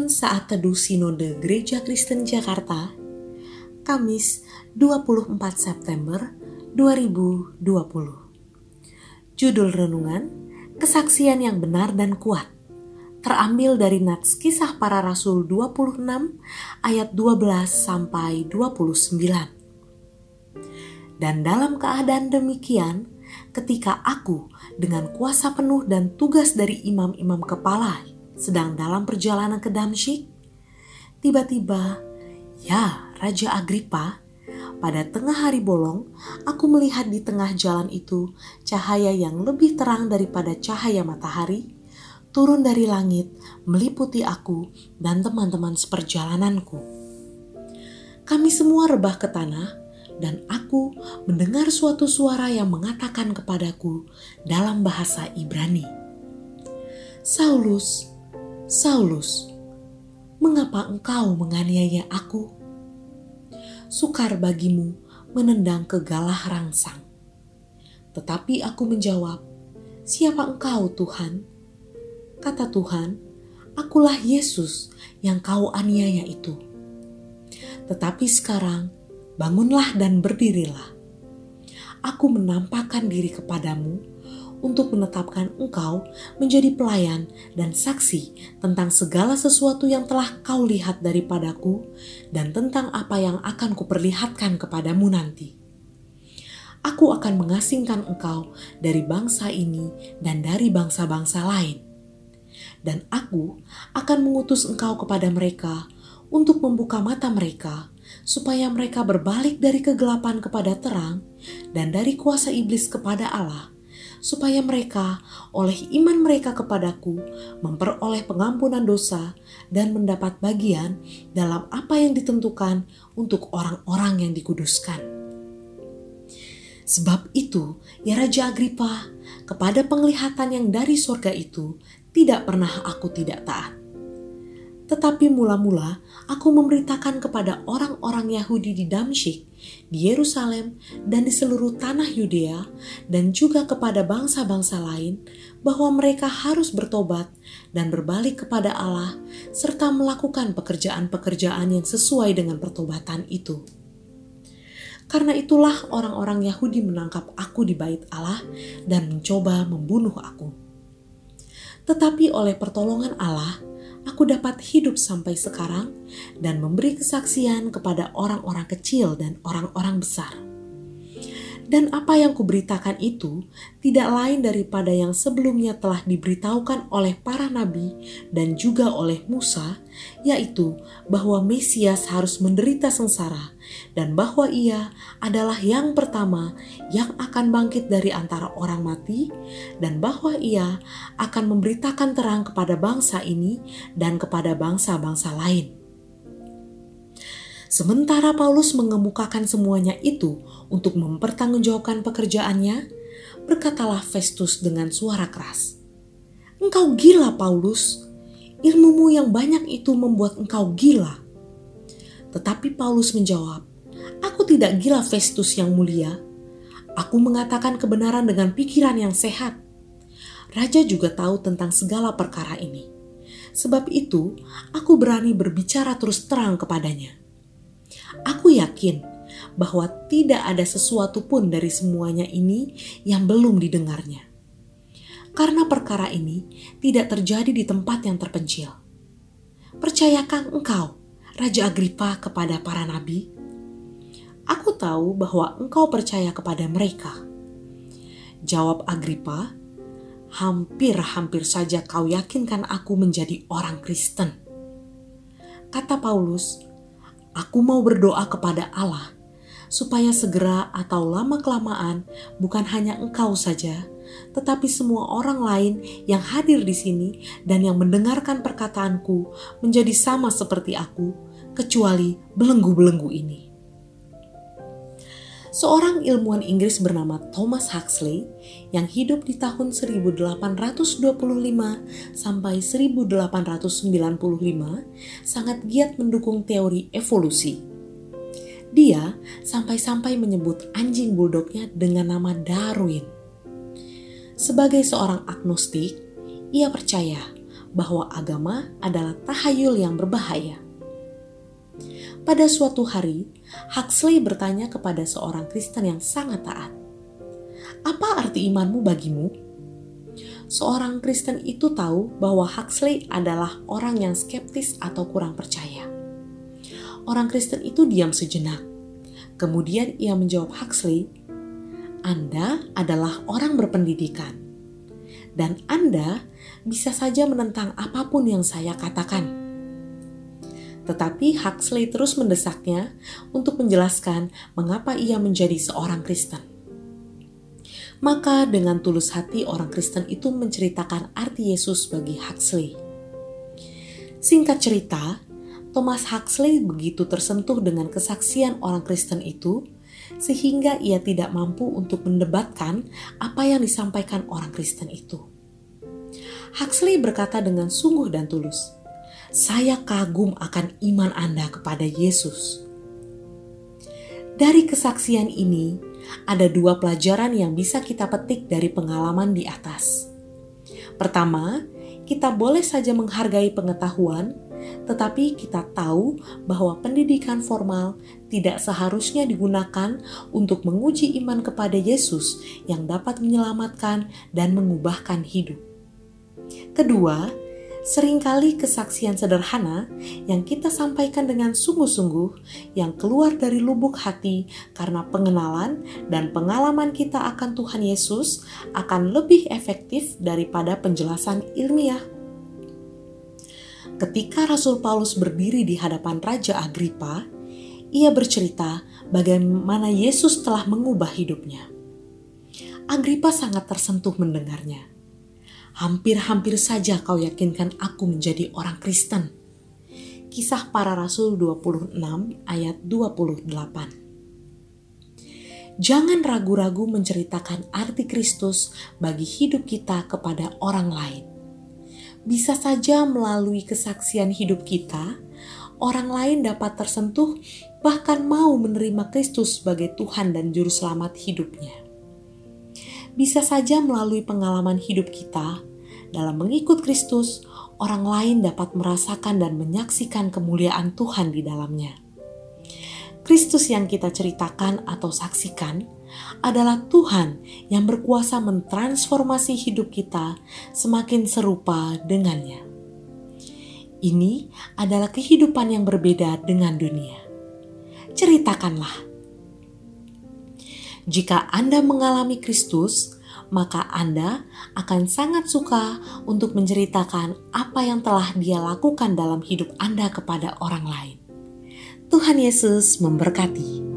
Renungan Saat Teduh Sinode Gereja Kristen Jakarta, Kamis 24 September 2020. Judul Renungan, Kesaksian yang Benar dan Kuat, terambil dari Nats Kisah Para Rasul 26 ayat 12 sampai 29. Dan dalam keadaan demikian, ketika aku dengan kuasa penuh dan tugas dari imam-imam kepala sedang dalam perjalanan ke Damsyik, tiba-tiba, ya Raja Agripa, pada tengah hari bolong, aku melihat di tengah jalan itu cahaya yang lebih terang daripada cahaya matahari, turun dari langit, meliputi aku dan teman-teman seperjalananku. Kami semua rebah ke tanah, dan aku mendengar suatu suara yang mengatakan kepadaku dalam bahasa Ibrani, "Saulus, Saulus, mengapa engkau menganiaya aku? Sukar bagimu menendang ke galah rangsang. Tetapi aku menjawab, Siapa engkau Tuhan? Kata Tuhan, Akulah Yesus yang kau aniaya itu. Tetapi sekarang, bangunlah dan berdirilah. Aku menampakkan diri kepadamu untuk menetapkan engkau menjadi pelayan dan saksi tentang segala sesuatu yang telah kau lihat daripadaku dan tentang apa yang akan kuperlihatkan kepadamu nanti. Aku akan mengasingkan engkau dari bangsa ini dan dari bangsa-bangsa lain. Dan aku akan mengutus engkau kepada mereka untuk membuka mata mereka supaya mereka berbalik dari kegelapan kepada terang dan dari kuasa iblis kepada Allah supaya mereka oleh iman mereka kepadaku memperoleh pengampunan dosa dan mendapat bagian dalam apa yang ditentukan untuk orang-orang yang dikuduskan. Sebab itu, ya Raja Agripa, kepada penglihatan yang dari sorga itu tidak pernah aku tidak taat. Tetapi mula-mula aku memberitakan kepada orang-orang Yahudi di Damsyik, di Yerusalem, dan di seluruh tanah Yudea, dan juga kepada bangsa-bangsa lain, bahwa mereka harus bertobat dan berbalik kepada Allah, serta melakukan pekerjaan-pekerjaan yang sesuai dengan pertobatan itu. Karena itulah orang-orang Yahudi menangkap aku di bait Allah dan mencoba membunuh aku. Tetapi oleh pertolongan Allah, aku dapat hidup sampai sekarang dan memberi kesaksian kepada orang-orang kecil dan orang-orang besar. Dan apa yang kuberitakan itu tidak lain daripada yang sebelumnya telah diberitahukan oleh para nabi dan juga oleh Musa, yaitu bahwa Mesias harus menderita sengsara dan bahwa ia adalah yang pertama yang akan bangkit dari antara orang mati dan bahwa ia akan memberitakan terang kepada bangsa ini dan kepada bangsa-bangsa lain. Sementara Paulus mengemukakan semuanya itu untuk mempertanggungjawabkan pekerjaannya, berkatalah Festus dengan suara keras, "Engkau gila, Paulus! Ilmumu yang banyak itu membuat engkau gila." Tetapi Paulus menjawab, "Aku tidak gila, Festus yang mulia. Aku mengatakan kebenaran dengan pikiran yang sehat." Raja juga tahu tentang segala perkara ini. Sebab itu, aku berani berbicara terus terang kepadanya. Aku yakin bahwa tidak ada sesuatu pun dari semuanya ini yang belum didengarnya. Karena perkara ini tidak terjadi di tempat yang terpencil. Percayakah engkau, Raja Agripa, kepada para nabi? Aku tahu bahwa engkau percaya kepada mereka. Jawab Agripa, hampir-hampir saja kau yakinkan aku menjadi orang Kristen. Kata Paulus, Aku mau berdoa kepada Allah supaya segera atau lama-kelamaan bukan hanya engkau saja, tetapi semua orang lain yang hadir di sini dan yang mendengarkan perkataanku menjadi sama seperti aku, kecuali belenggu-belenggu ini seorang ilmuwan Inggris bernama Thomas Huxley yang hidup di tahun 1825 sampai 1895 sangat giat mendukung teori evolusi. Dia sampai-sampai menyebut anjing bulldognya dengan nama Darwin. Sebagai seorang agnostik, ia percaya bahwa agama adalah tahayul yang berbahaya. Pada suatu hari, Huxley bertanya kepada seorang Kristen yang sangat taat, "Apa arti imanmu bagimu?" Seorang Kristen itu tahu bahwa Huxley adalah orang yang skeptis atau kurang percaya. Orang Kristen itu diam sejenak. Kemudian ia menjawab Huxley, "Anda adalah orang berpendidikan, dan Anda bisa saja menentang apa pun yang saya katakan." Tetapi Huxley terus mendesaknya untuk menjelaskan mengapa ia menjadi seorang Kristen. Maka dengan tulus hati orang Kristen itu menceritakan arti Yesus bagi Huxley. Singkat cerita, Thomas Huxley begitu tersentuh dengan kesaksian orang Kristen itu, sehingga ia tidak mampu untuk mendebatkan apa yang disampaikan orang Kristen itu. Huxley berkata dengan sungguh dan tulus, saya kagum akan iman Anda kepada Yesus. Dari kesaksian ini, ada dua pelajaran yang bisa kita petik dari pengalaman di atas. Pertama, kita boleh saja menghargai pengetahuan, tetapi kita tahu bahwa pendidikan formal tidak seharusnya digunakan untuk menguji iman kepada Yesus yang dapat menyelamatkan dan mengubahkan hidup. Kedua, sering kali kesaksian sederhana yang kita sampaikan dengan sungguh-sungguh, yang keluar dari lubuk hati karena pengenalan dan pengalaman kita akan Tuhan Yesus, akan lebih efektif daripada penjelasan ilmiah. Ketika Rasul Paulus berdiri di hadapan Raja Agripa, ia bercerita bagaimana Yesus telah mengubah hidupnya. Agripa sangat tersentuh mendengarnya hampir-hampir saja kau yakinkan aku menjadi orang Kristen. Kisah para Rasul 26 ayat 28 Jangan ragu-ragu menceritakan arti Kristus bagi hidup kita kepada orang lain. Bisa saja melalui kesaksian hidup kita, orang lain dapat tersentuh bahkan mau menerima Kristus sebagai Tuhan dan Juru Selamat hidupnya bisa saja melalui pengalaman hidup kita, dalam mengikut Kristus, orang lain dapat merasakan dan menyaksikan kemuliaan Tuhan di dalamnya. Kristus yang kita ceritakan atau saksikan adalah Tuhan yang berkuasa mentransformasi hidup kita semakin serupa dengannya. Ini adalah kehidupan yang berbeda dengan dunia. Ceritakanlah jika Anda mengalami Kristus, maka Anda akan sangat suka untuk menceritakan apa yang telah Dia lakukan dalam hidup Anda kepada orang lain. Tuhan Yesus memberkati.